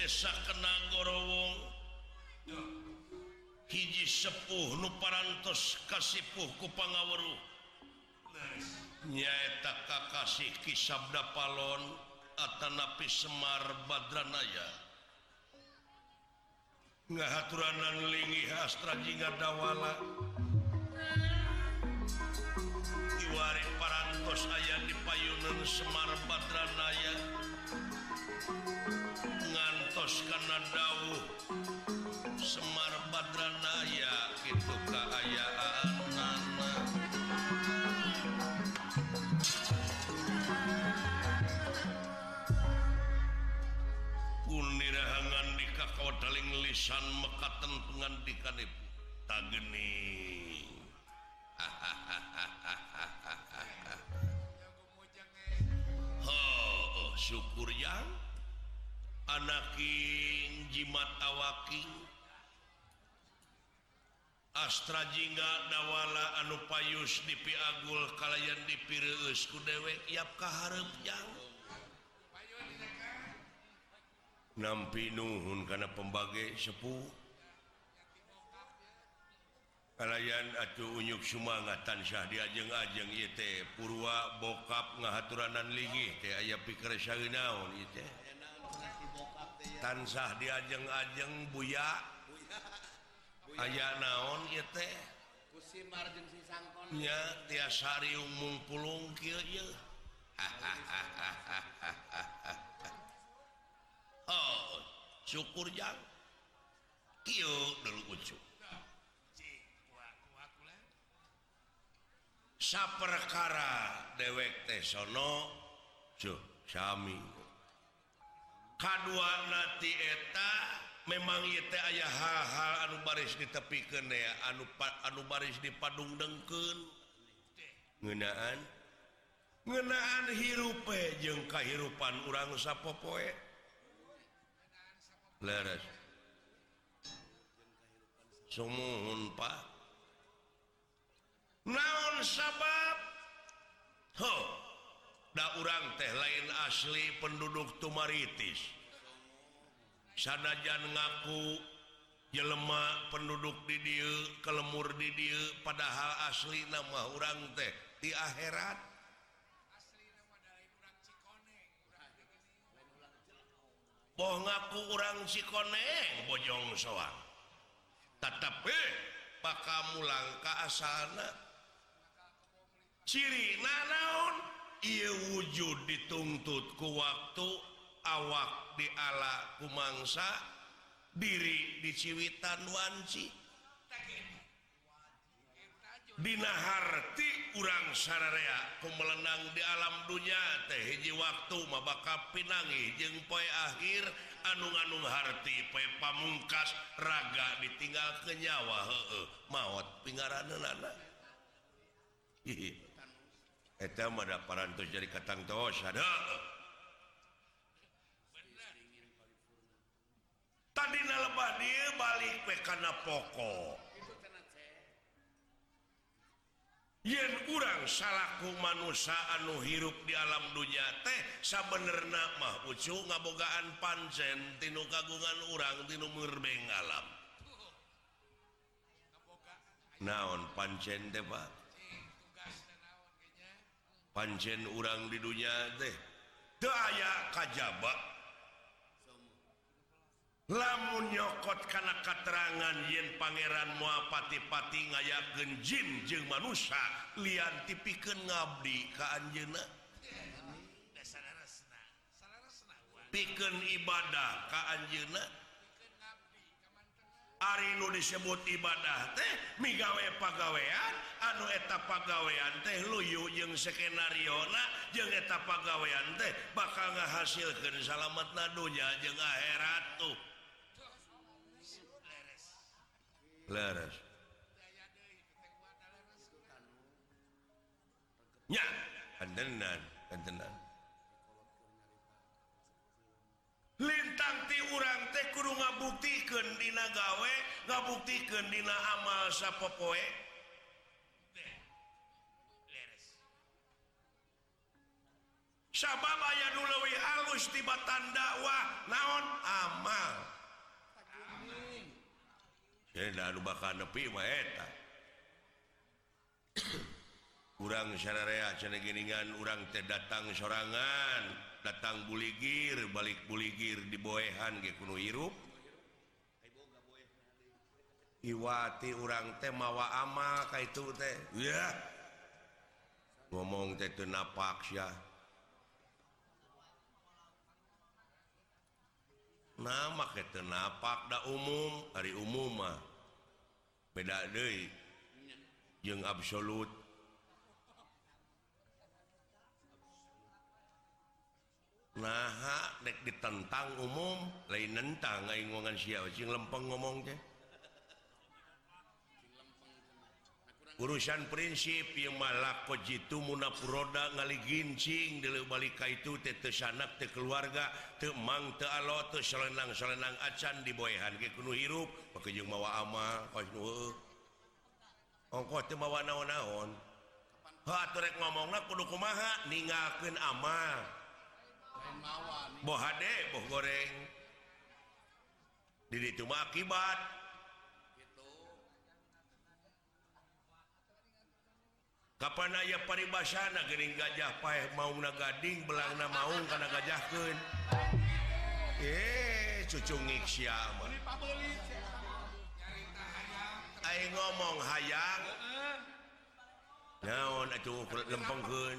desa Kenanggorowong hiji sepuh nuparantos Kasipuh kupangawuru nyaeta Kakasih Kisabda Palon Atanapi Semar Badranaya. Ngahaturanan lingi Astra Jingga Dawala. Iwari parantos aya di payunan Semar Badranaya. Ngantos karena dawuh. Semar Badranaya gitu keayaan nana. Punirahangan di kakao daling lisan mekaten pengandikan ibu. Tageni anakin jimat awaking Astra Jingga dawala anu payus di Piagul kalian dipirus ku dewek yap kaharep jauh nampi nuhun karena pembagai sepuh. Kalian acuh unyuk semangat tansah diajeng ajeng ite purwa bokap ngahaturanan lingih teh ayah pikir saeunaon ieu teh. tansah diajeng-ajeng Buya. Aya naon teh? Tiasari ieu. Oh syukur yang sa saperkara dewek Tesono Sami. K2ti eta memang aya hal-hal anu baris di tepi ke anu anu baris di Padung dengkengenaan ngenaan hirupe jeung kahirupan urang sapopoe. Leres. Sumuhun Pak. Naon sabab? Ho. Da urang teh lain asli penduduk Tumaritis. Sanajan ngaku jelema penduduk didil kelemur dieu padahal asli nama urang teh di akhirat. Boh ngaku orang sikoneng Bojong soang. Tetapi maka mulang ke asana ciri nanaun ia wujud dituntutku waktu awak di ala kumangsa diri di Ciwitan Wanci. Dinaharti urang sararea pemelenang di alam dunia teh hiji waktu mabaka pinangi jeung poe akhir anung-anung harti poe pamungkas raga ditinggal kenyawa heeh maut pingaranan parantos jadi katang tos oh, ada tadi lebah dia balik pe karena pokok. Yen kurang salahku manusia anu hirup di alam dunia teh sabenerna mah ucu ngabogaan pancen tinu kagungan urang tinu murbeng alam. Naon pancen teh pak? pancen urang di dunia teh aya kajaba. Lamun nyokot karena katerangan yen Pangeran muapati-pati ngayaken jin jeung manusia lian tipikan ngabdi ke Anjena piken ibadah ke Anjena Ari nu disebut ibadah teh migawe pagawean anu eta pagawean teh luyu jeung skenariona jeung eta pagawean teh bakal ngahasilkeun salamet nadunya jeung akhirat tuh. Leres. Nya antenan antenan. lintang ti urang teh kudu ngabuktikeun dina gawe ngabuktikeun dina amal sapopoe sabab aya nu leuwih alus tibatan dakwah naon amal Cenah dah bakal nepi mah eta. Urang sararea cenah geningan urang teh datang sorangan. datang buligir balik buligir diboehan kuno hirup. Iwati urang teh mawa ama ka itu teh. Yeah. ngomong teh teu napak ya nama teu napak da umum hari umum mah. Beda deui. jeung absolut. nah ditentang umum lain nentang ngomongan siapa lempeng ngomong teh. Urusan prinsip yang malah kojitu munapuroda ngali gincing dulu balika itu teh te sanak te keluarga te mang te alo te selenang selenang acan di boyhan ke kuno hirup pakai jeng mawa amal kau nu ongkoh te mawa naon naon ha rek ngomong nak kudu kumaha ninggalkan amal Bo boh goreng. Diri cuma akibat. Kapan aya paribasana Gering gajah paeh mau na gading belangna mau karena gajahkeun? Eh cucungik siapa ayo ngomong hayang. Naon atuh lempengkeun?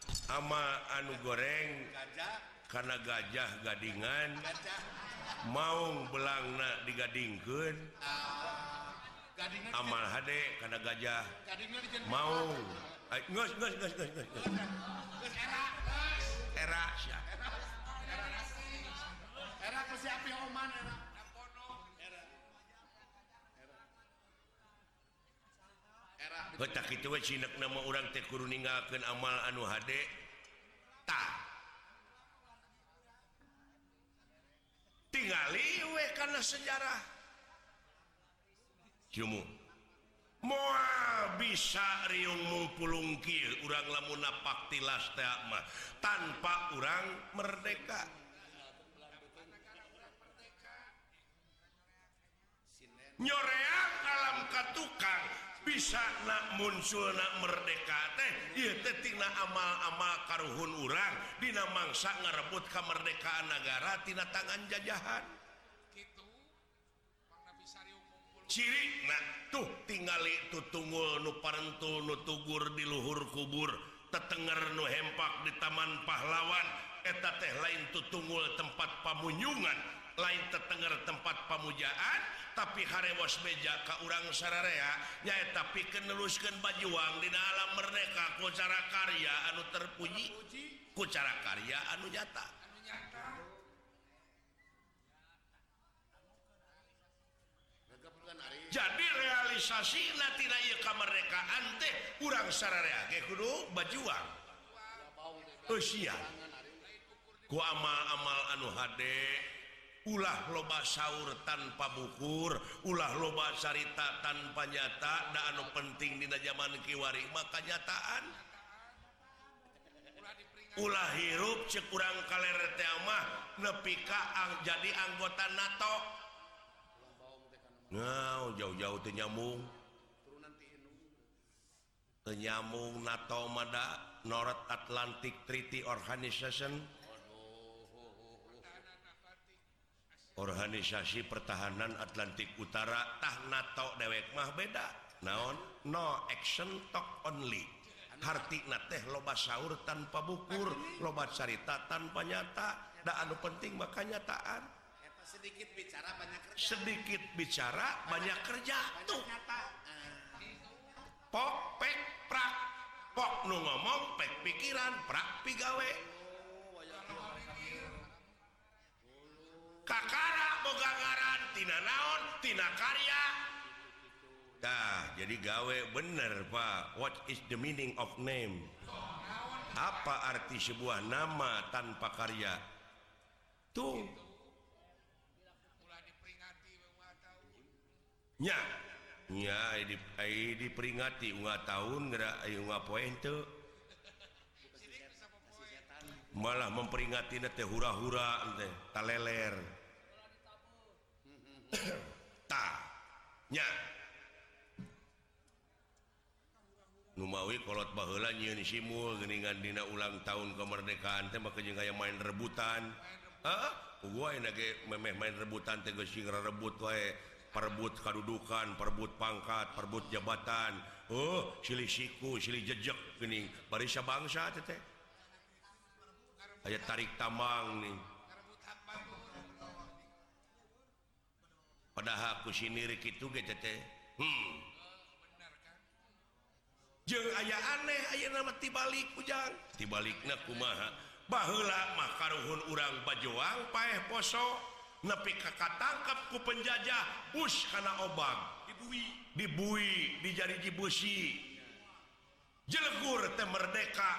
ama anu goreng karena gajah gadingan mau belangna digadingken amal Hde karena gajah mau era nama orang tekuru meninggalkan amal anu HD we karena sejarah. Cumu. mua bisa riungpulung urang lamunpak tilas teakma tanpa orang merdeka. Nyoreang alam katukang bisa nak muncul merdeka teh tetina amal-amal karuhun urang. Dina mangsa ngarebut kemerdekaan negara tina tangan jajahan. Ciri nah tuh itu tunggul nu parentul nu tugur di luhur kubur. Tetenger nu hempak di taman pahlawan. Eta teh lain tutungul tempat pamunyungan lain tetenger tempat pamujaan tapi harewas meja ke urang sararea nyaeta tapi keneruskan bajuang di dalam merdeka kucara karya anu terpuji kucara karya anu nyata. Jadi realisasi nanti kemerdekaan teh urang sararea ge kudu bajuang. Usia ku amal-amal anu hade ulah loba sauur tanpa bukur ulah loba carita tanpa nyata dan anu penting di zaman Kiwari maka nyataan. Ulah hirup cekurang kalermah nepika ang jadi anggota NATO. Nah jauh-jauh tenyamung tenyambung NATO Mada North Atlantic Treaty Organization. organisasi pertahanan Atlantik Utaratah NATO dewek mah beda. Naon? No action talk only. Harti teh loba sahur tanpa bukur lobat carita tanpa nyata. Da anu penting maka nyataan sedikit bicara banyak kerja. Sedikit bicara banyak, kerja banyak tuh pok pek prak. Pok nu ngomong pek pikiran prak pigawe Kakara boga ngaran tina naon tina karya. Nah, jadi gawe. Bener Pak. What is the meaning of name? Apa arti sebuah nama tanpa karya? Tuh. Nya. Ya diperingati unga tahun gerak unga poin tuh. malah memperingati teh hura-hura teh taleler. Ta nya. Numawi kolot baheula nyieun simul geuningan dina ulang tahun kemerdekaan teh maka jeung aya main rebutan. Heeh gua aya ge memeh main rebutan teh geus rebut wae. Perebut kadudukan perebut pangkat perebut jabatan. Oh silih siku silih jejeg geuning. Barisa bangsa teh. aya tarik tamang nih padahal ku sinirik itu GTT hmm. jeng aya aneh aya nama tibalik ujang tibalikna kumaha bahula mah karuhun urang bajoang paeh poso. Nepi kakatangkap ku penjajah us kana obang. Dibui. Dibui dijari jibusi jelegur teh merdeka.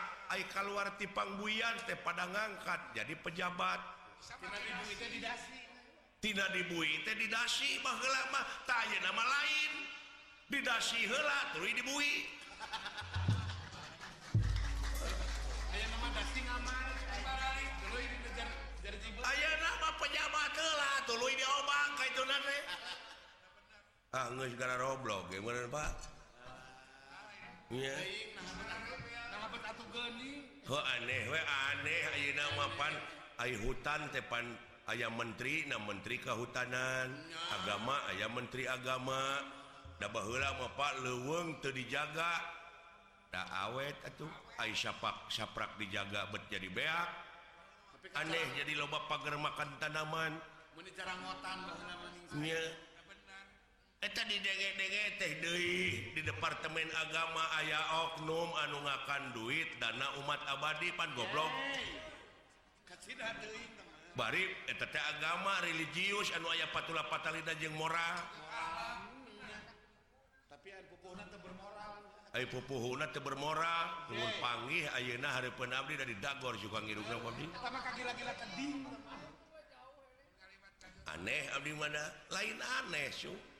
keluar tipangbuyan teh pada ngangkat jadi pejabat. Tidak dibui teh didasi mah lama tanya nama lain. Didasi hela terus dibui ayah nama pejabat hela tuluy diobang kayak itu nanti ah nggak segala roblok gimana pak? aneh aneh. Namaan ay hutan tepan ayam menteri na menteri kehutanan. Agama ayam menteri agama. Dabalah Bapak leweng tuh dijaga. Tak awet atuh atau Aisyapak saprak dijaga bet jadi beak. Aneh jadi loba pagar makan tanaman. Caratan Eh, di DGDG teh deui. Di Departemen Agama aya Oknum anu ngakan duit dana umat abadi pan goblok. Bari eta teh agama religius anu aya patula patalida jeung moral. Tapi pupuhuna teu bermoral. Nuhun panggih ayeuna hareupeun abdi dari dagor juga ngirungna abdi. Aneh abdi mana? Lain aneh suh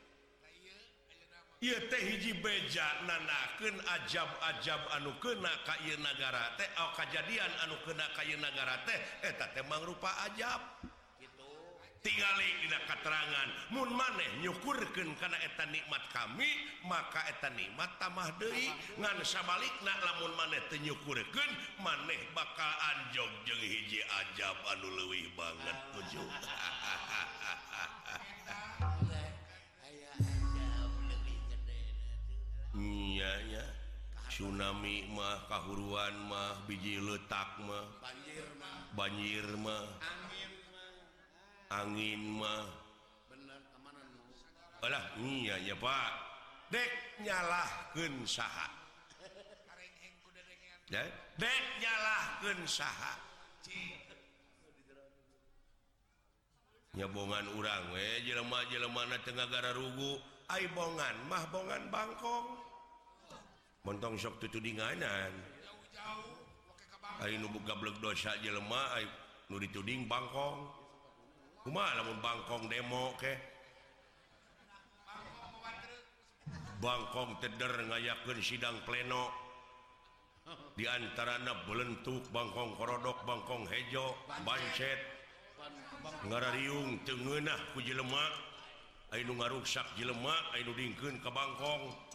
hiji beja nanaken ajab-ajab anu kena ieu negara teh kejadian anu kena ieu negara teh eh, eta memang rupa ajab. Tinggal tidak keterangan Mu maneh nyukurkeun karena eta nikmat kami maka eta nikmat tamah deui. Ngansabalik sabalikna lamun maneh tenyukurkan maneh bakal anjog jeng hiji ajab anu luwih banget. Ah. Ujung. hahaha nyanya tsunami mah kahuruan mah biji letak mah. Banjir mah. Banjir mah. Angin mah. Alah iya ya pak. Dek nyalahkeun saha. Dek nyalahkeun saha. Nyabongan urang we jelema-jelema na tengah gara rugu. Ai bongan mah bongan bangkong. montong sok tutu dinganan nubukablek dosa jelemah nu dituding Bangkong. Cuma namun Bangkong demo ke Bangkong teder ngayakeun sidang pleno. Diantara na belentuk Bangkong korodok Bangkong hejo bancet. ngariung tengenah ku jelemak nu ngaruksak jelemak Ayu dingken ke Bangkong.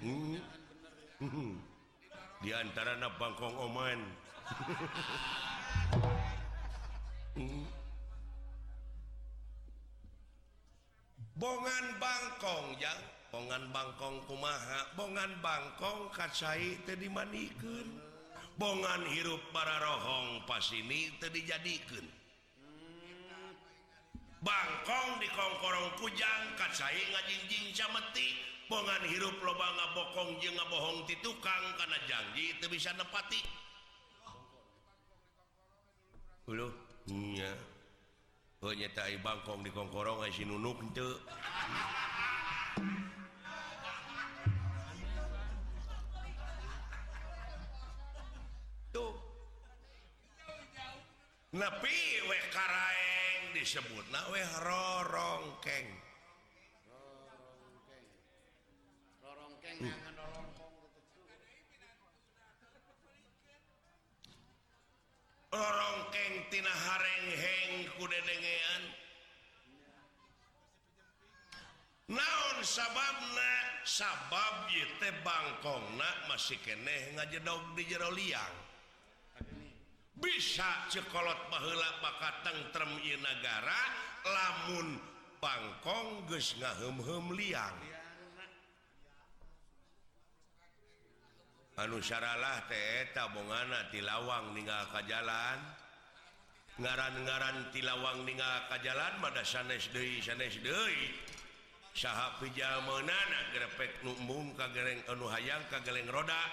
hmm. hmm. diantara Bangkong Oman hmm. bongan Bangkong ya bongan Bangkong kumaha bongan Bangkong kacai tadi manikan bongan hirup para rohong pas ini tadi jadikan Bangkong di kongkorong kujang kacai ngajingjing cameti pongan hirup loba ngabokong je ngabohong ti tukang karena janji itu bisa nepati. Hulu nya. Oh nyata bangkong di kongkorong si nunuk itu tuh. Nepi we karaeng disebut na we rorong orongkengtina harengheng kudedengean naon sababna? Sabab yte Bangkongna masih keneh ngajedog di jero liang. Bisa cekolot baheula maka ieu negara lamun Bangkong geus ngaheum-heum liang. anu syaralah teeta bongana tilawang ninggal ka jalan ngaran-garan tilawang ninggal ka jalan mada sanes deui sanes deui. Saha pijameunana grepek numbung ka gereng anu hayang ka geleng roda.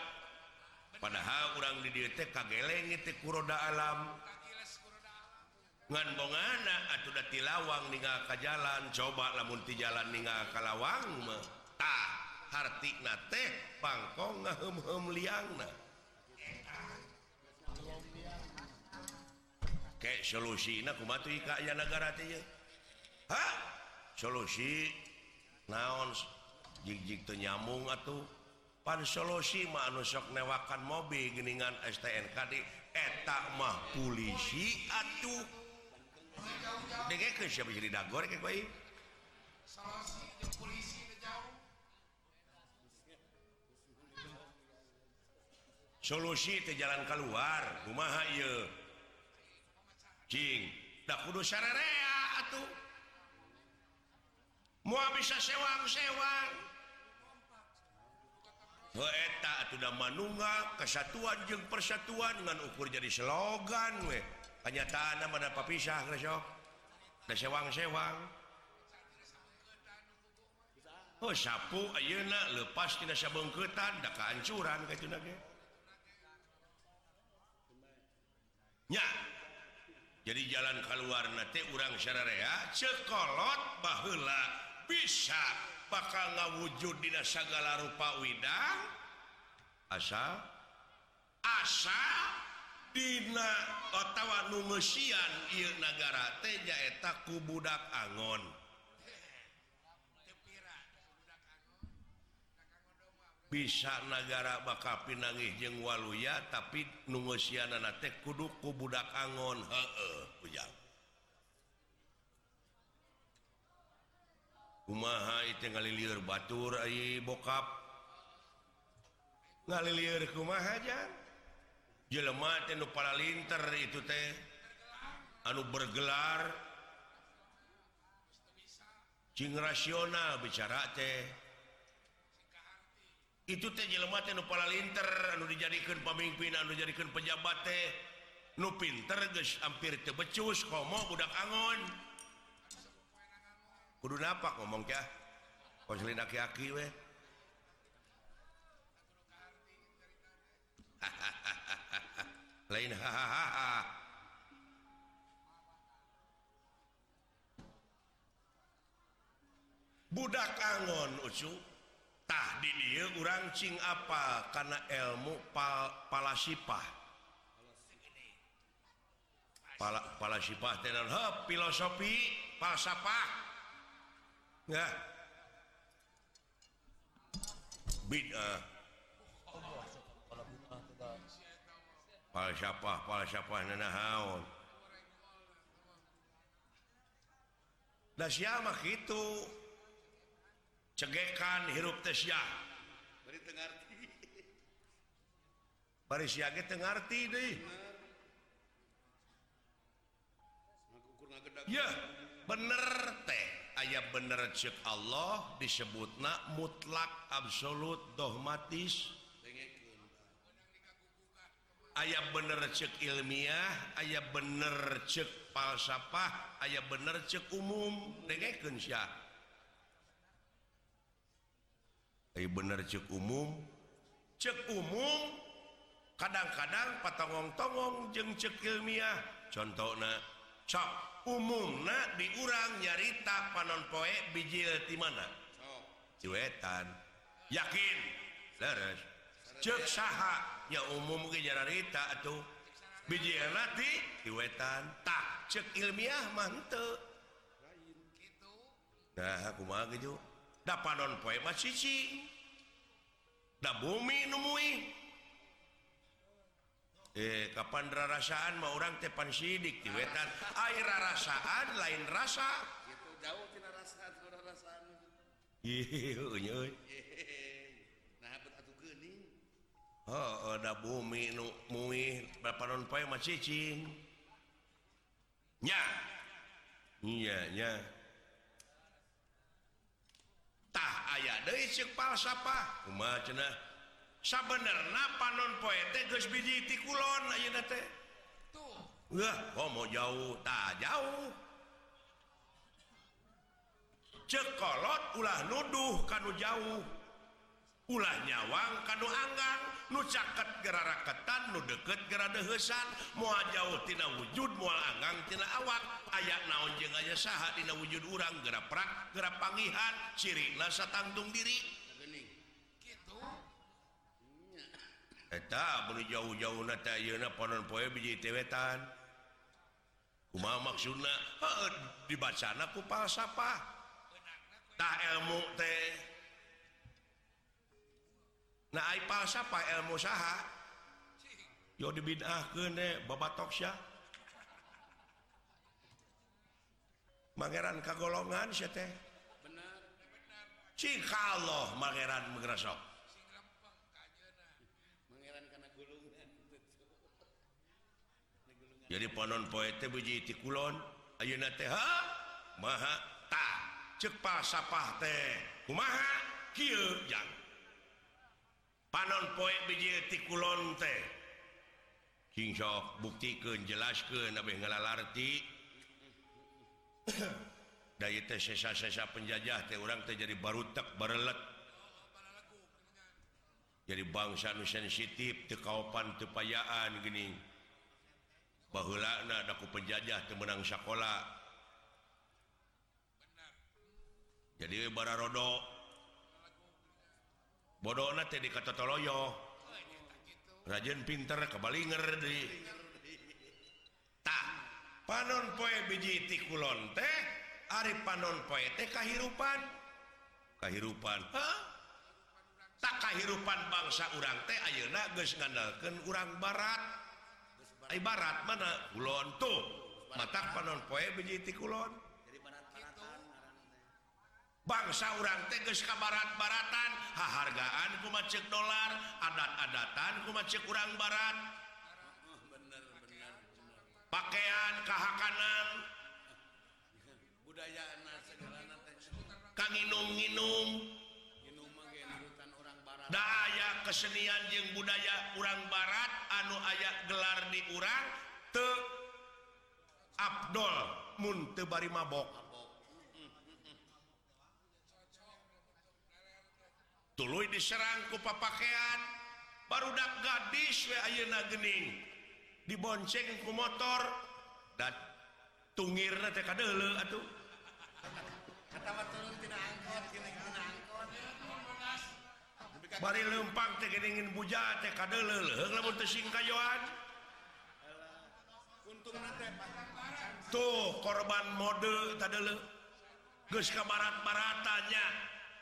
Padahal urang di dieu teh kageleng teh ku roda alam. Ngan bongana atuh da tilawang ninggal ka jalan coba lamun ti jalan ninggal ka lawang mah. Tah harti na teh pangkong ngahem liang kayak solusi kaya negara solusi naon jijik nyambung atuh? Pan solusi ma anu sok newakan mobil geningan STNKD etak mah polisi atuh. Dengke siapa jadi dagor kayak baik solusi polisi. solusi ke jalan keluar. Rumah mua bisa sewang-sewang. Sudah manunga kesatuan jeung persatuan dengan ukur jadi slogan we kenyataan da papisah sewang-sewang. Oh, sapu Ayeuna lepas tina sabungketan da kehancuran kayak nya. Jadi jalan keluarnate urang syararea cekolot baheula bisa bakal ngawujud di segala rupa Widang. Asal asal Dina ottawa Nuian negara ku budak Angon. bisa negara bakal pinangih jeung waluya tapi nungusianana teh kudu ku budak angon. Heeh ujang kumaha itu ngalilir batur ai bokap? Ngalilir kumaha jang jelema teh nu paralinter itu teh. Anu bergelar. Cing rasional bicara teh. itu teh tehlemapala linter anu dijadikan pemimpin anu dijadikeun pejabat teh. Nu pinter geus hampir tebecus komo budak angon. Kudu napak ngomong teh ah? konselin aki-aki we. Lain hahaha budak angon ucu. tah di dia orang cing apa? Karena ilmu pal palasipah. Pala palasipah tenan he filosofi falsafah. Ya bid'ah eh. falsafah falsafah nanahaon dah siapa gitu cegekan hirup Tesya yeah, bener teh. Aya bener cek Allah disebutna mutlak absolut dogmatis. Aya bener cek ilmiah aya bener cek falsafah aya bener cek umum. Dengeken sia. Eh, bener cek umum. Cek umum kadang-kadang patongong-tongong jeng cek ilmiah. Contoh cok umum diurang nyarita panon poe bijil di mana? Cuetan yakin? Leres cek saha ya umum mungkin nyarita atau bijil nanti cuetan tak cek ilmiah mantep nah aku mah gitu dapadon poe mah cicing da bumi numui. Eh kapan rarasaan mah orang teh pan sidik di wetan. Air rarasaan lain rasa. Gitu jauh tina rasa rarasaan iya nah bet atuh geuning. Oh da bumi nu muih dapadon poe mah cicing nya. Iya nya, nya. tah aya deui ceuk falsafah. Kumaha cenah? Sabenerna panon poe teh geus biji ti kulon ayeuna teh. Tuh. Wah komo oh, jauh tah jauh. Cekolot ulah nuduh kanu jauh. ulah nyawang kadu Anggang nu caket geraraketan nu deket geradehesan mua jauhtina wujud mual Anggangtina awak. Ayak naon je aja sahatina wujud urang gera prak gera pangihan ciri nasa Eta diri jauh-jauh kumaha maksudna? Maksud dibacana ku pasapatah ilmu teh. Nah, falsafah ilmu saha. Yo dibidah gede babatoksya Mangeran kagolongan sih teh. Cikaloh mangeran megerasok jadi panon poete biji ti kulon ayeuna teh maha ta. Cek pasapah teh. Kumaha? Kieu jang. panon poe bijtikulon teh buktikeun buktikan jelaskan ngalalarti dari teh sesa-sesa penjajah teh orang teh jadi barutek barelet. Jadi bangsa nu sensitif teu kaopan teu payaan gini. Baheulana daku penjajah teu menang sakola. Jadi bara rodok bodoh di kataloyo rajin pinter kabalinger di. Tak panon poe biji tikulon teh Ari panon poe teh kahirupan. kehidupan tak kahirupan bangsa urang teh ayeuna geus ngandalkeun urang barat. Ai barat mana? Kulon tuh. Mata panon poe biji tikulon bangsa orang teges ka barat-baratan hahargaan ceuk dolar adat-adatan kumacek kurang barat. Pakaian kahakanan budaya kanginum-nginum daya kesenian jeung budaya urang barat anu aya gelar di urang te Abdul. Munte bari mabok. tulu diserang ku papakean. Barudak gadis we ayeuna geuning dibonceng ku motor. Dan tungirna teh kadeuleu atuh. Kata turun tina angkot geuning tina angkot. Bari lempang teh geuningin buja teh kadeuleu leuheung lamun teu singkayoan. Tuh korban mode tadele. Geus ka barat-baratanya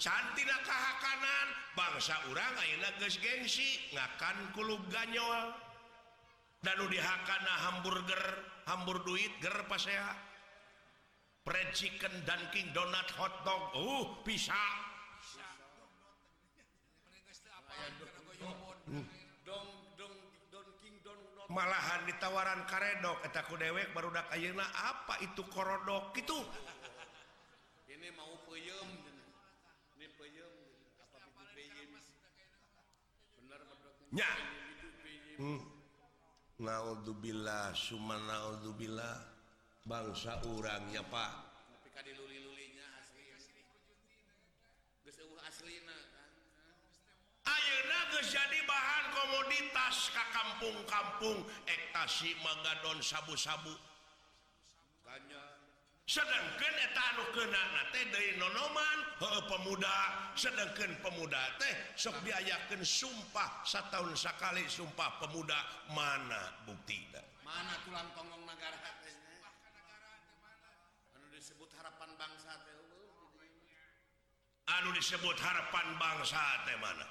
cantina kahakanan bangsa urang nages gengsi ngakan kulub ganyol dan dihakana hamburger hambur duit ger pasehat Fried chicken dan King donat hotdog uh bisa malahan ditawaran karedok aku dewek barudak Ayeuna apa itu korodok itu ini mau peyem nya. Hmm. naudzubillah suma naudzubillah bangsa urang ya pak. Tapi ka diluli-lulinya asli geus eueuh aslina ayeuna geus jadi bahan komoditas ka kampung-kampung. Ektasi magadon sabu-sabu. sedangkan etanu heueuh pemuda. Sedangkan pemuda teh sok diayakeun sumpah sataun sakali sekali sumpah pemuda mana bukti mana tulang tonggong negara disebut harapan bangsa teh anu disebut harapan bangsa teh mana?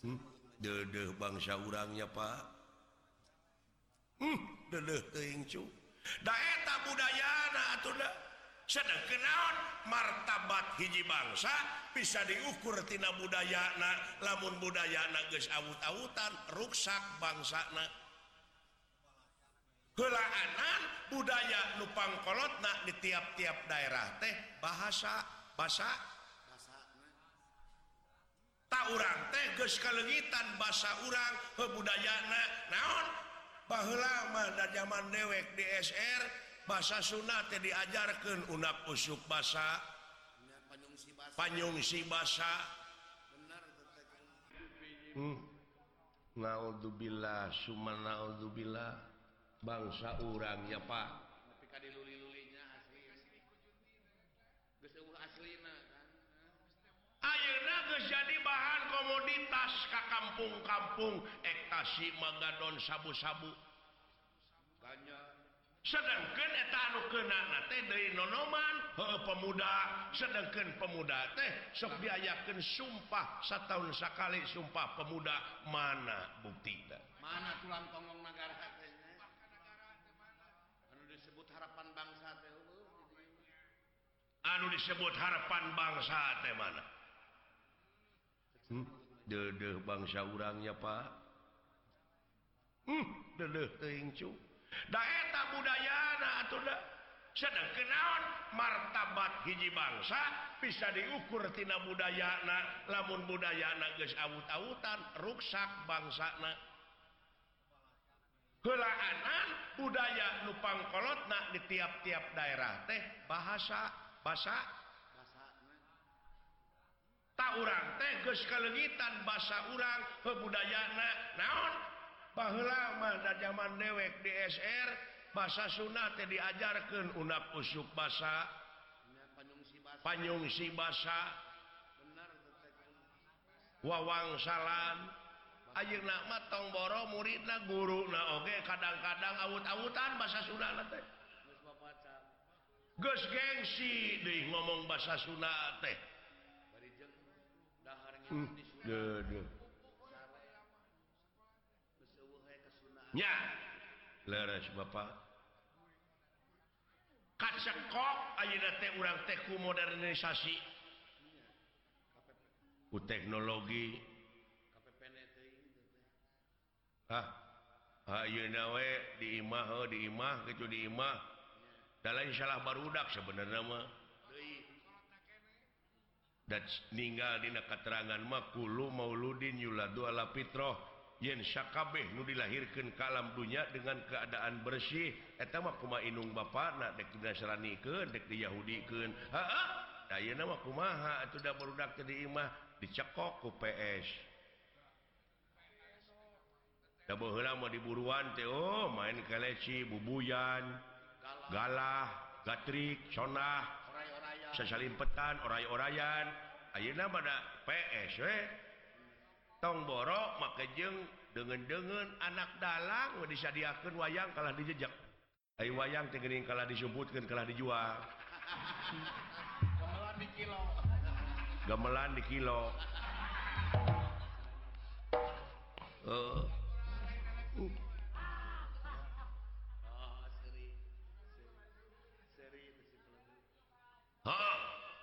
Hmm? dedeh bangsa urangnya Pak. Hmm, dedeh teing cuk daeta budayana atuh sedang kenaon martabat hiji bangsa bisa diukur tina budayana lamun budayana geus awut-awutan ruksak bangsana. Kelaanan budaya nupangkolotna di tiap-tiap daerah teh bahasa bahasa tak urang teh geus kalengitan bahasa urang kebudayana naon? pahlaman zaman dewek di SR bahasa Sunat diajarkan unak usuk basa. Panyungsi basa. Hmm. Ngaudzubillah Sumanudzubillah bangsa urangnya Pak. Ayeuna geus jadi bahan komoditas ka kampung-kampung. Ekstasi Magadon sabu-sabu. Sedangkan keunana kena deui nonoman pemuda. Sedangkan pemuda teh sok diayakeun sumpah sataun sakali sumpah pemuda. Mana buktina mana tulang tonggong negara anu disebut harapan bangsa teh anu disebut harapan bangsa teh mana? hmm? dedeh bangsa urangnya Pak hmm? daeta budayana sedang kenaon martabat hiji bangsa bisa diukurtina budayana lamun budayana geus awut-awutan ruksak bangsana kelaanan budaya Lupangkolot di tiap-tiap daerah teh bahasa bahasa tak urang teh kelegitan bahasa urang kebudayana naon? Pahlaman dan zaman dewek DSR bahasa Sunnah teh diajarkan unap usuk bahasa panyungsi bahasa wawangsalan Ayu nama tongboro mah tong guru muridna guruna okay. kadang-kadang awut-awutan bahasa Sunda teh. Gengsi deui ngomong bahasa Sunda teh. Hmm. Bapak. Orang teku modernisasi. Ku teknologi. Ayewe dimah dimah gitu da dalam salah barudak sebenarnya mah. dan meninggal dina keterangan makulu Mauludin Yula dua yen Syakabeh Nu dilahirkan kalam dunya dengan keadaan bersih etetamakuma Inung Bapak na Nasrani ke dek Yahudi ke nama kumaha? Itu udah berudak di imah dicekok ku PS mau diburuan Teo oh, main keleci bubuyan galah gatrik sonah sasalimpetan oray-orayan. Ayeuna pada PSW tong borok jeung dengan-dengen anak dalang bisa disadiakeun wayang kalah dijejak. Ai wayang teh geuning kalah disebutkeun kalah dijual. Gamelan di kilo. Gamelan di kilo. Uh. uh.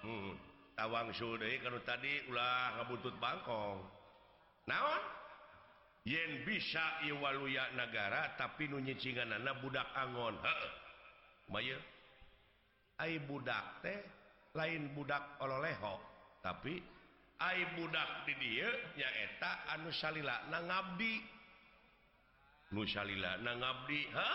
hmm. tawang Sude kalau tadi ulah ngabutut Bangkong. Naon? Yen bisa Iwaluya negara tapi nunyicingan anak budak Angon. Budak teh lain budak ololeho tapi ay budak di dia nyaeta anu Salila na ngabdi Nusalila na ngabdi ha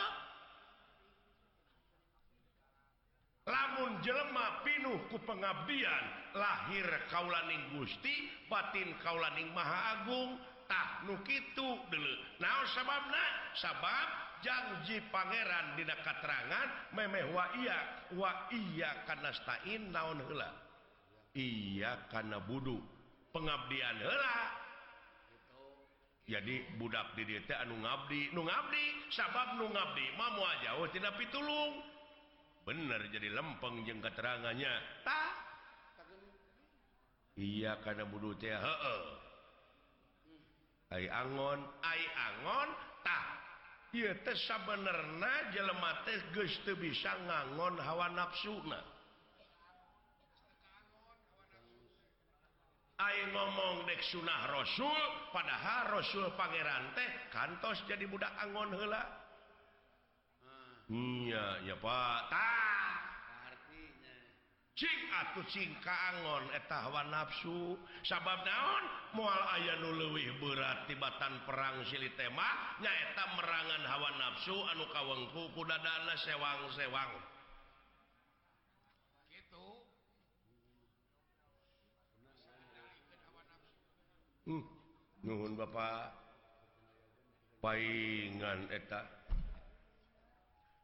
lamun jelema pinuh ku pengabdian lahir kaulaning Gusti batin kaulaning Maha Agungtah nu itu dulu nah sabab sabab janji Pangeran Di katerangan memeh wa iya wa iya karenatain naon hela iya karena bodu pengabdian hela jadi budak di anu ngabdi nu ngabdi sabab nu ngabdi mau jauh tidak pitulung. bener jadi lempeng jeng keterangannya tak. Iya karena budu teh angon. Ay angon tak. Iya teh sabenerna jelema teh geus teu bisa ngangon hawa nafsuna ngomong dek sunah rasul padahal rasul pangeran teh kantos jadi budak angon heula. Iya ya Pakuh singkaangon nafsu. Sabab daun mual aya nu lewih berat tibatan perang sili tema nyaeta merangan hawa nafsu anu kawengku kuda dana sewang-sewang. Hmm. Nuhun Bapak. Paingan eta.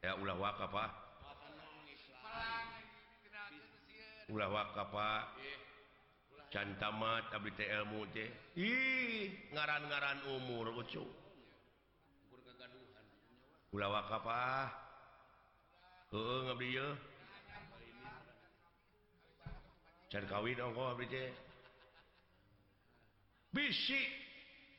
ya ulah wakaf ah ulah wakaf ah can tamat abdi teh ilmu teh. Ih ngaran-ngaran umur ucu ulah wakaf ah heeh ngabdi ye. Can kawin ongko abdi teh. Bisi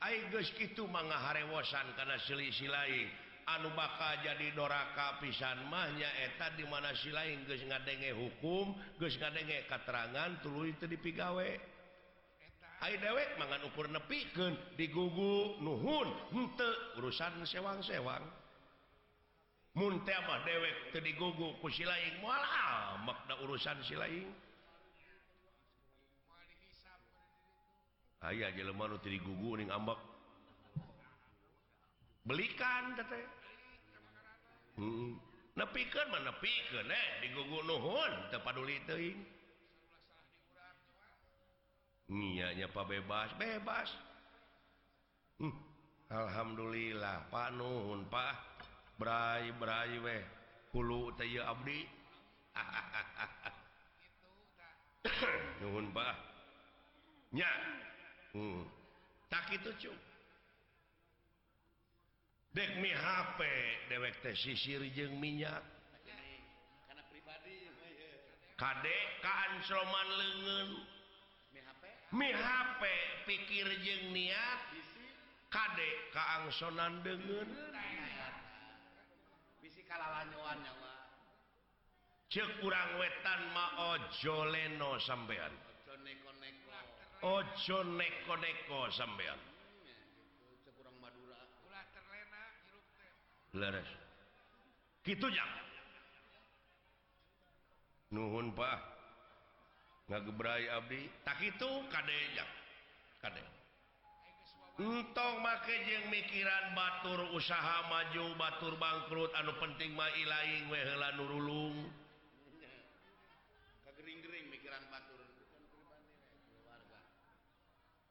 aing geus kitu mangga harewosan kana selisih lain anu bakal jadi doraka pisan mahnya eta dimana si lain guys ngadenge hukum guys ngadenge katerangan tulu itu dipigawe. Hai dewek mangan ukur nepiken digugu Nuhun henteu urusan sewang-sewang. Mah dewek teu digugu kusi lain mualah makna urusan si lain. Nu teu digugu ning ambek belikan hmm. pikir mana pikir diguguhun nya Pak bebas bebas. Hmm. Alhamdulillah Nuhun Pak. Brai Brai weh. Hulu Abdi. Nuhun Paknya hmm. tak itu cukup dek mi HP dewek teh sisir jeung minyak. Karena pribadi kadek kaan sloman lengan mi HP pikir jeung niat. Kadek kaangsonan dengan bisi kalalanyuan nyawa cek kurang wetan ma ojo leno sampean. Ojo neko-neko sampean. gitu nuhun Pak. Ngagebrai Abdi. Tak itu Kadentong make jeung mikiran Batur usaha maju Batur bangkrut anu penting mailaing wehela nurulung kagering-gering mikiran Batur.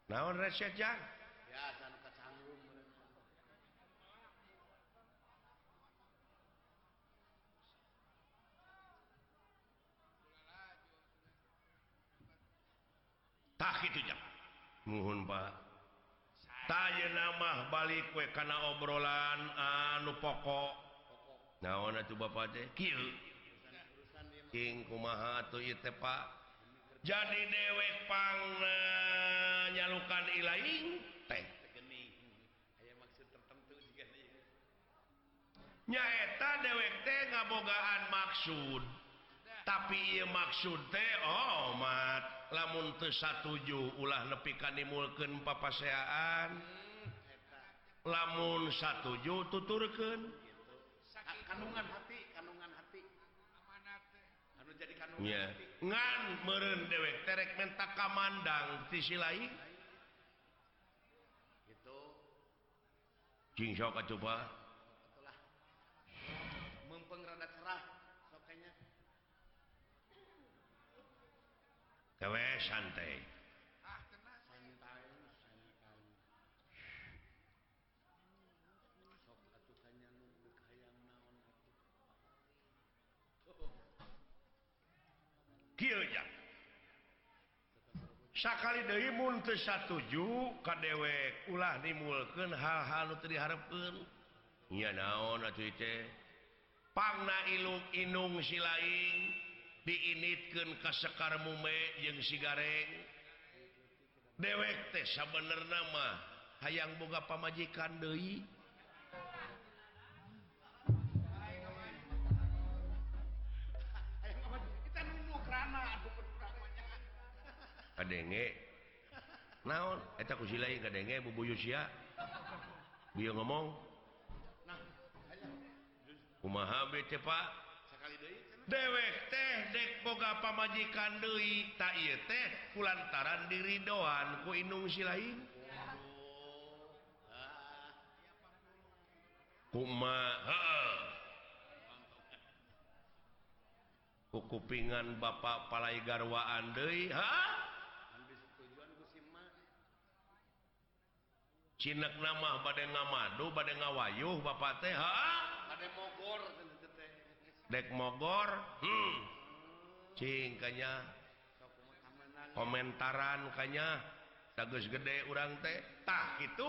Naon resep ya tak mohon tanya nama balik kue karena obrolan anu pokok. Naon Pak? Jadi dewek eh, nyalukan ilaing teh. Nyaeta dewek teh ngabogaan maksud. Tapi maksud teh oh oh, lamun satuju ulah nepi dimulken papaseaan lamun satuju tuturken kanungan hati kanungan hati. Jadi kanungan ngan meren dewek terek menta kamandang sisi lain. Itu cing sok coba tewe santai. Sakali Deimun ke satuju ka dewek ulah dimulken hal-hal diharapkannya naon pangna Ilung Inung silain diinitkan kasekar mume yang sigareng. Dewek teh sabenerna nama hayang boga pamajikan Dei kadenge. Naon? Eta ku silai kadenge bubuyu sia bieu ngomong. Kumaha bete pak? Sakali deui. dewek teh dek boga pamajikan Dei tak teh pulantaran diri doan ku inungsi lain kupingan Bapak Palai garwaan Dei Cinek nama bade ngamadu bade ngawayuh Bapak mogor. dek mogor? Hmm. cingkanya komentaran kanya. Tagus gede urang teh. Tah itu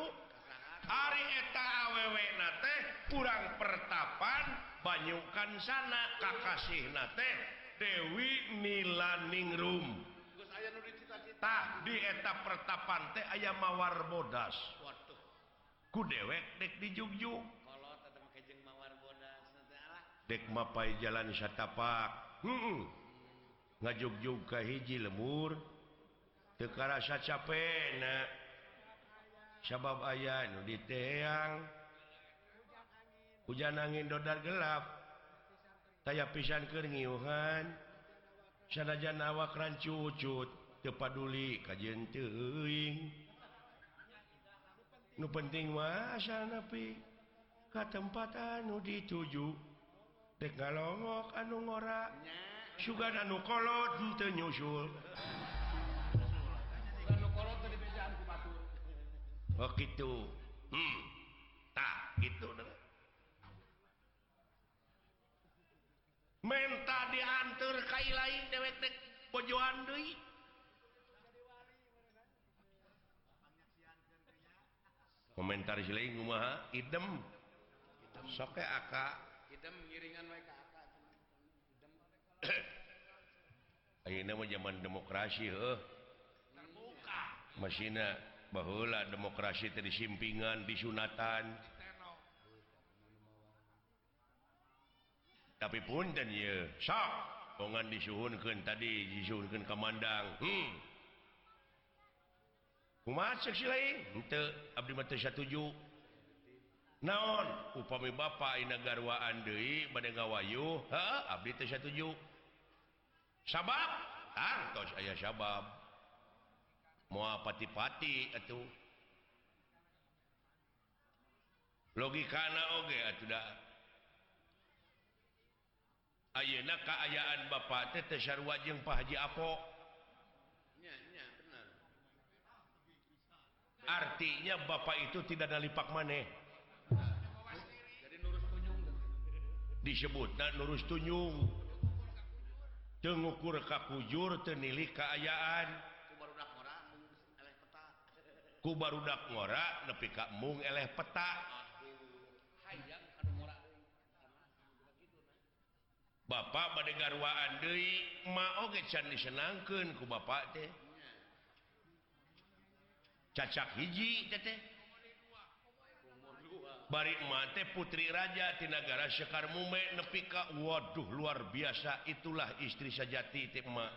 hari eta awew nate kurang pertapan banyukan sana Kakasih nate Dewi Milaningrum-tah di eta pertapan teh ayam mawar bodas. Ku dewek dek di Jugju dek mapai jalan satapak. Hmm. ngajug-jug ka hiji lemur. Teu karasa capek sabab aya nu diteang. Hujan angin dodar gelap. Taya pisan keur ngiuhan. Sanajan awak rancucut tepaduli kajen teuing. Nu penting mah asal nepi ka tempat anu dituju. tegalongok anu ngora sugan anu kolot henteu nyusul. Oh gitu. Hmm tak gitu menta diantar kai lain dewek dek bojoan deui. Komentar silain kumaha? Idem. Soke aka. idem ngiringan wae ka aka idem ayeuna mah zaman demokrasi heuh. Terbuka. Masina baheula demokrasi teh disimpingan disunatan tapi pun dan ya sok. Bongan disuhunkeun tadi disuhunkeun kemandang hmm. Kumaha sih lain? Henteu abdi mah teu satuju. naon? Upami Bapak heuh abdi teu satuju sabab? Hartos ayah sabab. Moal pati-pati itu logikana oge sudah Ayeuna kaayaan Bapak teh teu sarua jeung Pak Haji Apo. Ya, ya, benar. Artinya Bapak itu tidak nalipak maneh. disebut dan lurus tunjung tengukur kakujur tenilih keayaan ku barudak ngora nepi ka mung eleh peta. Bapak bade garwaan deui ma oge can disenangkeun ku bapak teh. Cacak hiji teh. bari mate putri raja di negara Sekar Mume nepika waduh luar biasa. Itulah istri sajati tikma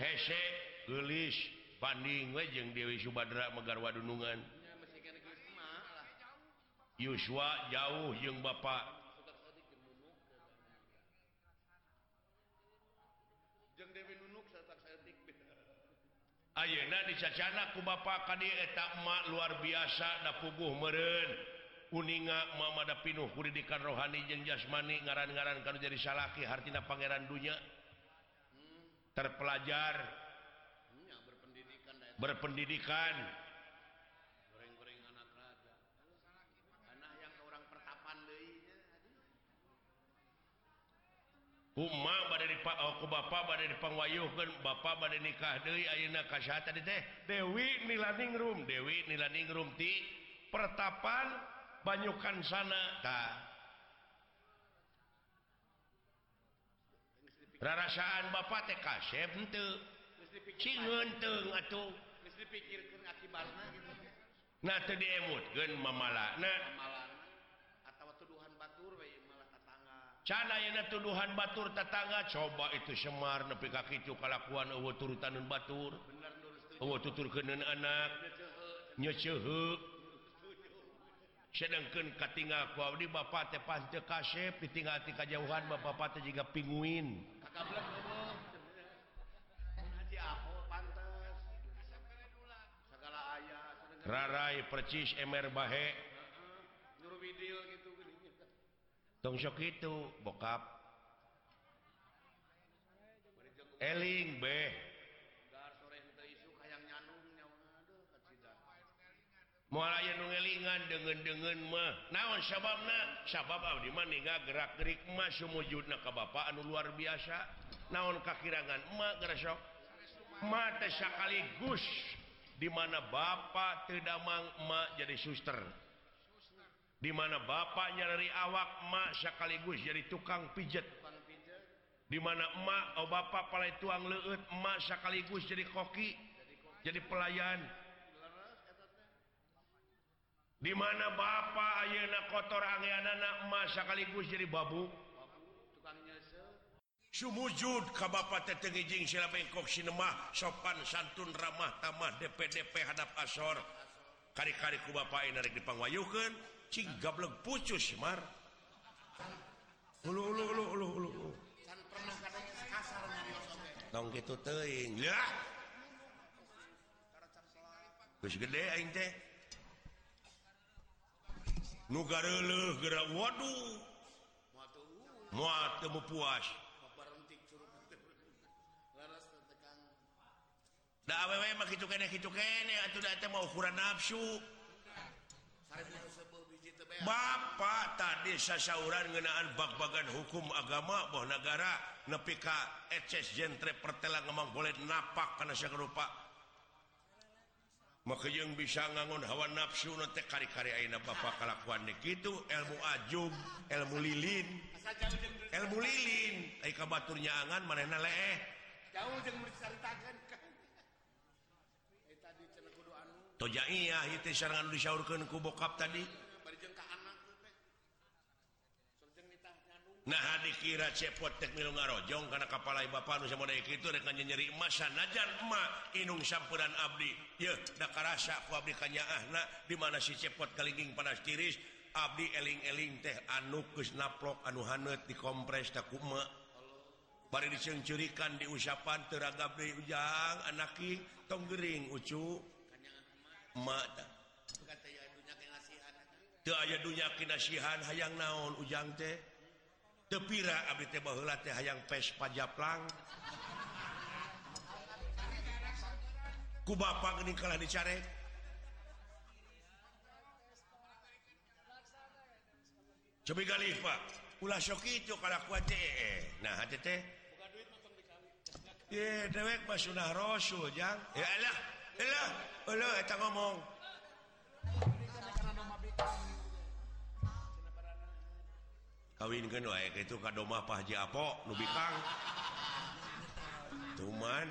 hese gelis. Banding wejeng Dewi Subadra Megar Wadunungan Yuswa jauh jeung Bapak Ayeuna dicacana ku Bapak kadi etakmak luar biasa da puguh meren kuninga Muhammad pinuh pendidikan rohani jeung jasmani ngaran-garan kalau jadi salaki hartina pangeran dunya. Hmm. Terpelajar. Hmm, berpendidikan berpendidikan. Uma bad aku oh, Bapak bad dipangwayuhkan Bapak bad nikah Dewi Auna tadi teh. Dewi nilaning room Dewi nilaning room ti pertapan banyukan sana ta. Rarasaan Bapak teh kasep henteu cingeunteung atuh. Geus dipikirkeun akibatna nah teu diemutkeun mamalana cana tuduhan Batur tetangga coba itu Semar nepi kaki kalakuan oh, turutan Batur. Oh, tutur anak. Sedangkan Katingal kau di Bapak tepas kasep ditinggal di kejauhan Bapak juga pinguin. Rarai percis Emer Bahe. tungsok itu bokap. Eling be mulai ngelingan dengan dengan mah. Naon sabab na sabab abdi mah ninggal gerak gerik mah sumujudna na kabapa anu luar biasa. Naon kakirangan emak geresok mata sekaligus di mana bapak tidak mang emak jadi suster. dimana bapaknya dari awak Masya sekaligus jadi tukang pijet. Dimana emak oh Bapak pala tuang leut emak sekaligus jadi koki jadi pelayan. Dimana Bapak Ayeuna kotor angianak Masya sekaligus jadi babu. Sumujud ka Bapak sila bengkok Sinemah sopan santun ramah tamah DPDP hadap asor. Kari-kari ku Bapak ini dipangwayukan gablek pucus Semar tong gitu teuing. Ya geus gede aing teh. Nu gareuleuh gera waduh. Moal teu puas da awewe mah kitu keneh kitu keneh atuh da teh mah ukuran nafsu. Bapak tadi sasauran ngenaan bak-bagan hukum agama bahwa negara nepika eces jentre pertela ngomong boleh napak karena saya rupa maka yang bisa ngangun hawa nafsu nanti kari-kari aina bapak kelakuan gitu ilmu ajum ilmu lilin. Ilmu lilin. Aika baturnya angan mana leeh. Jauh jangan berceritakan tadi cenah kudu anu. Tojaiyah itu serangan disaurkeun ku bokap tadi. nah dikira cepotjong karena kapalai Bapak itu nyeri masa emak Inung sampuran Abdi. Rasa dimana ah, si cepot kalinging panas tiris? Abdi eling-eling teh anukus naplok anu haneut dikompres takuma bari dicengcurikan di usapan teragab deui ujang anaki tonggering ucu. Mata aya dunya kinasihan hayang naon ujang teh? tepira Abdi teh baheula teh hayang pes pajaplang ku bapak geuning kalah dicarek Cobi galih Pak. Ulah sok itu kalau kuat teh eh, eh. nah hati teh. Ye, dewek mah sunah rasul, jang. Ya Allah, Allah, Allah, eta ngomong. kawin itu kadomahpo cuman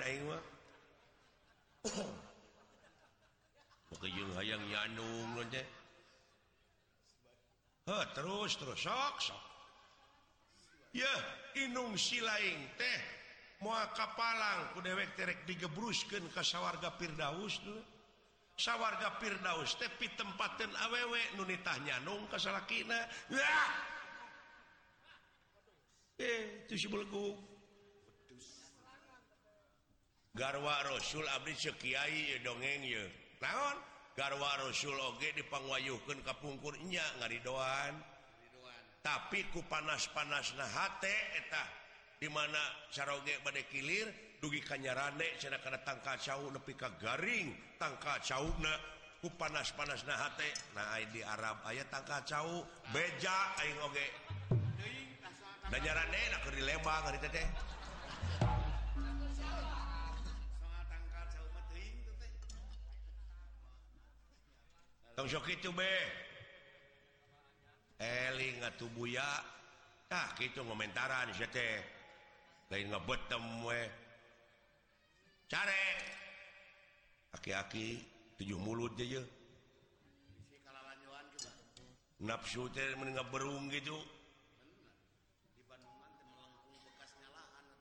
hayang nyanung Heh, terus terus sok sok. Ya inung silaing teh mua kapalang ku dewek terek digebruskeun ka sawarga Firdaus tuh sawarga Firdaus teh tempatan awewe nu nitah nyanung ka salakina. eh itu si belgu garwa rasul abdi sekiai dongeng ya. Naon? Garwa rasul oge dipangwayuhkeun ka pungkurnya ngaridoan. Tapi ku panas-panasna hate eta. Di mana saroge bade kilir dugi kanyarane cenah kana tangka cau nepi ka garing tangka cauna ku panas-panas nah hate. Nah di Arab aya tangka cau beja aing oge Dajaran enak ke Lembang hari teh. Tong sok itu be. Eling atuh buya. Tah kitu ngomentaran sia teh. Lain ngebetem we. Care. Aki-aki tujuh mulut aja. Nafsu teh mending berung gitu.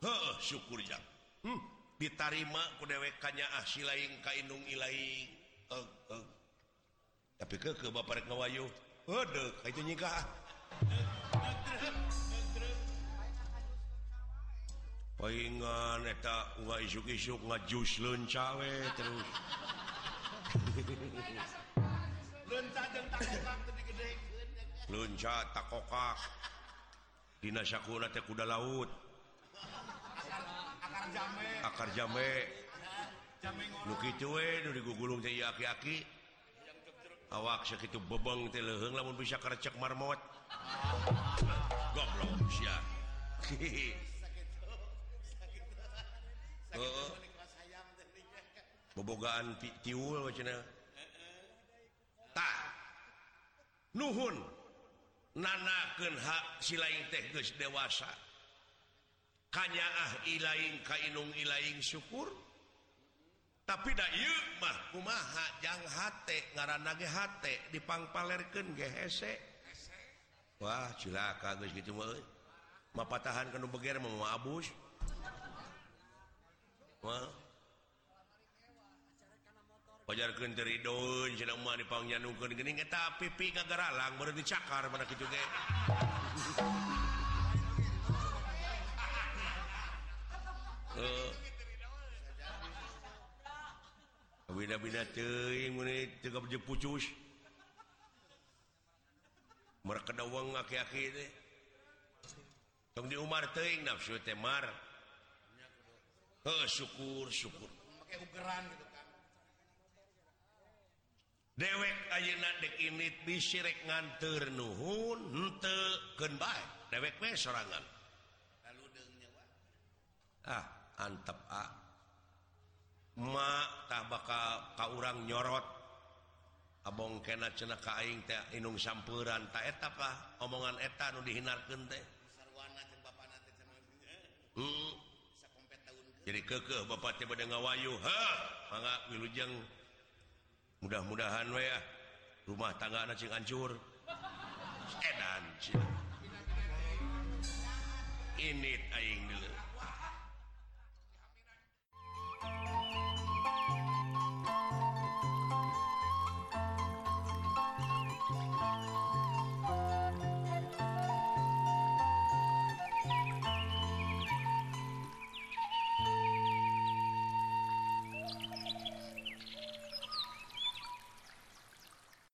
He, syukur hmm, ditarima ku dewekkannya asy ah, lain kainung Ilaing uh, uh. tapi ke ke Bapak Reknawayuh itu nyikah Paingan eta uga isuk-isuk ngajus lenca cawe terus lunca takokak dina sakuna teh kuda laut. akar jambe ieu aki-aki. Awak sakitu bebeng teh leuheung lamun bisa karecek marmot. Goblok sia. Heeh. Bobogaan tiul cenah tah nuhun. Nanakeun hak silaing teh geus dewasa. kanyaah ilaing kainung ilaing syukur. Tapi da yuk mah kumaha jang hate ngaran nage hate daymahmahjangranage ge hese. Wah cilaka silaka gitu mapa tahan kana beger mah abus. Wajar kenteriun teu mau dipangjan nukun gini geuning eta pipi ralang baru dicakar pada kitu ge. Eh, pucus. Mereka ada uang aki-aki teh. tong di Umar teuing nafsu teh mar. Heuh syukur syukur. Make ugeran gitu kan. Dewek ayeuna dek init disirek nganteur nuhun henteu keun bae. Dewek we sorangan. Lalu deung nyawa ah. antep a. Ma tak bakal ka urang nyorot. Abong kena cenah ka aing teh inung sampeuran ta eta kah omongan eta nu dihinarkeun teh. Hmm. jadi keke Bapak ha mangga Wilujeng. Mudah-mudahan we ya rumah tangga anak hancur edan cing. Ini aing dulu